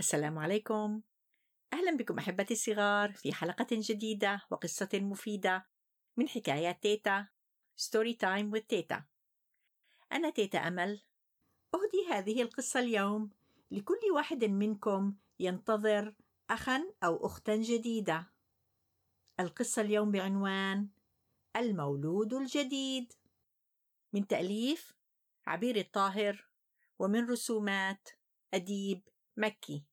السلام عليكم. أهلا بكم أحبتي الصغار في حلقة جديدة وقصة مفيدة من حكايات تيتا story time with تيتا. أنا تيتا أمل. أهدي هذه القصة اليوم لكل واحد منكم ينتظر أخا أو أختا جديدة. القصة اليوم بعنوان المولود الجديد. من تأليف عبير الطاهر ومن رسومات أديب مكي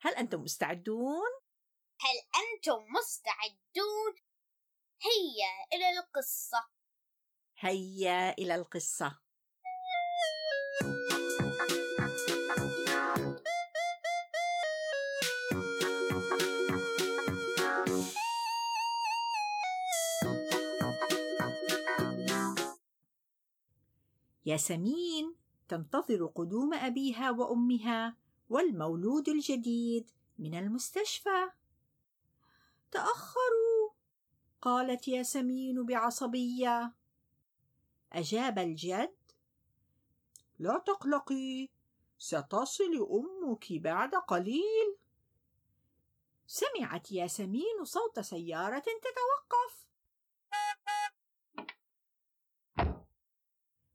هل أنتم مستعدون؟ هل أنتم مستعدون؟ هيا إلى القصة هيا إلى القصة ياسمين تنتظر قدوم أبيها وأمها والمولود الجديد من المستشفى. تأخروا قالت ياسمين بعصبية. أجاب الجد. لا تقلقي ستصل أمك بعد قليل. سمعت ياسمين صوت سيارة تتوقف.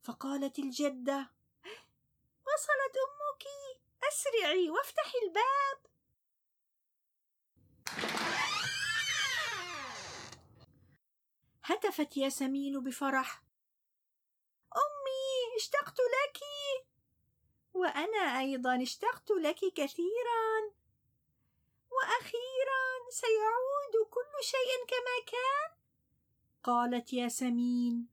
فقالت الجدة وصلت أمك. أسرعي وافتحي الباب. هتفت ياسمين بفرح. أمي اشتقت لك. وأنا أيضا اشتقت لك كثيرا. وأخيرا سيعود كل شيء كما كان. قالت ياسمين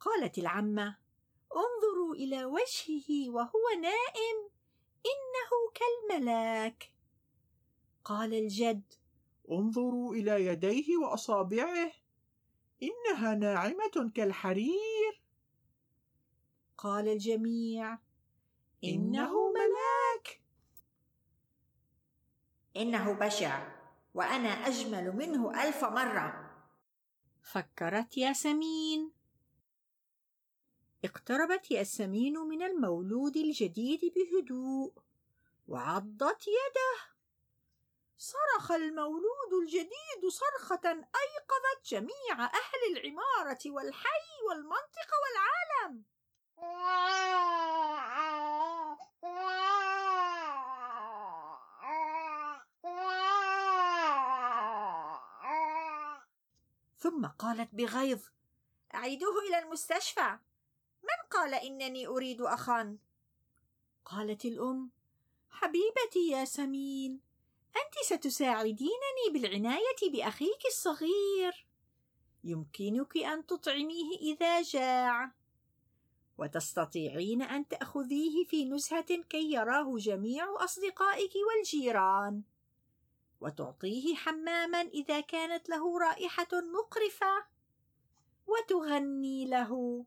قالت العمة. انظروا إلى وجهه وهو نائم. إنه كالملاك. قال الجد. انظروا إلى يديه وأصابعه. إنها ناعمة كالحرير. قال الجميع. إنه ملاك. إنه بشع وأنا أجمل منه ألف مرة. فكرت ياسمين اقتربت ياسمين من المولود الجديد بهدوء وعضت يده. صرخ المولود الجديد صرخة أيقظت جميع أهل العمارة والحي والمنطقة والعالم. ثم قالت بغيظ أعيدوه إلى المستشفى. قال إنني أريد أخا؟ قالت الأم حبيبتي ياسمين أنت ستساعدينني بالعناية بأخيك الصغير. يمكنك أن تطعميه إذا جاع. وتستطيعين أن تأخذيه في نزهة كي يراه جميع أصدقائك والجيران. وتعطيه حماما إذا كانت له رائحة مقرفة. وتغني له.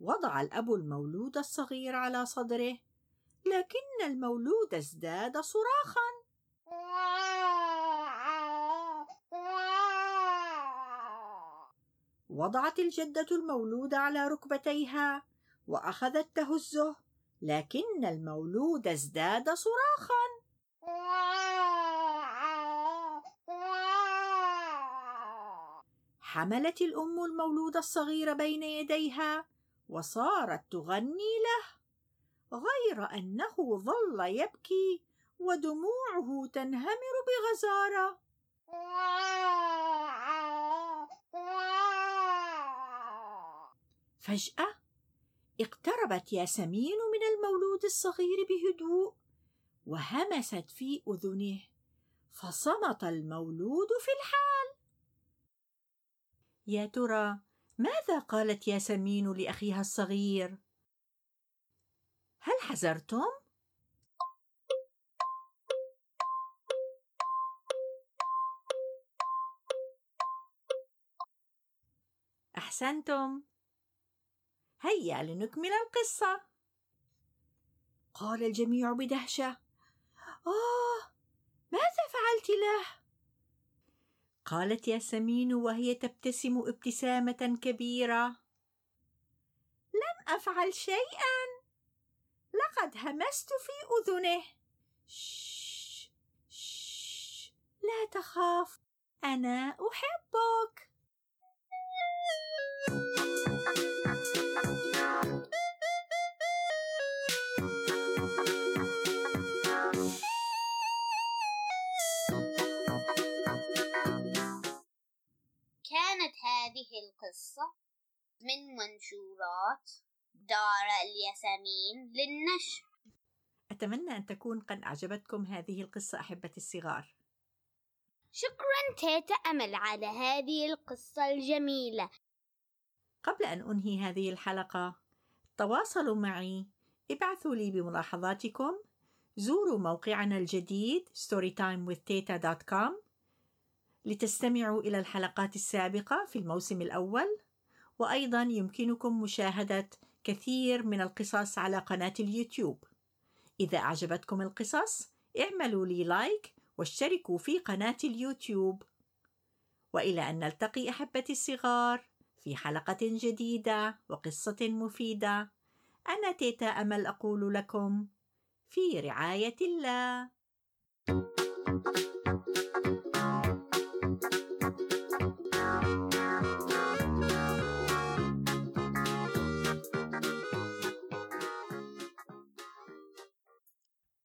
وضع الأب المولود الصغير على صدره. لكن المولود ازداد صراخا. وضعت الجدة المولود على ركبتيها وأخذت تهزه لكن المولود ازداد صراخا. حملت الأم المولود الصغير بين يديها وصارت تغني له غير أنه ظل يبكي ودموعه تنهمر بغزارة. فجأة اقتربت ياسمين من المولود الصغير بهدوء وهمست في أذنه فصمت المولود في الحال. يا ترى ماذا قالت ياسمين لأخيها الصغير؟ هل حزرتم؟ أحسنتم. هيا لنكمل القصة. قال الجميع بدهشة. آه ماذا فعلت له؟ قالت ياسمين وهي تبتسم ابتسامة كبيرة. لم أفعل شيئا. لقد همست في أذنه. شش شش لا تخاف أنا أحبك القصة من منشورات دار الياسمين للنشر. أتمنى أن تكون قد أعجبتكم هذه القصة أحبتي الصغار. شكرا تيتا أمل على هذه القصة الجميلة. قبل أن أنهي هذه الحلقة تواصلوا معي ابعثوا لي بملاحظاتكم زوروا موقعنا الجديد storytimewithteta.com لتستمعوا إلى الحلقات السابقة في الموسم الأول وأيضا يمكنكم مشاهدة كثير من القصص على قناة اليوتيوب. إذا أعجبتكم القصص اعملوا لي لايك واشتركوا في قناة اليوتيوب. وإلى أن نلتقي أحبتي الصغار في حلقة جديدة وقصة مفيدة أنا تيتا أمل أقول لكم في رعاية الله.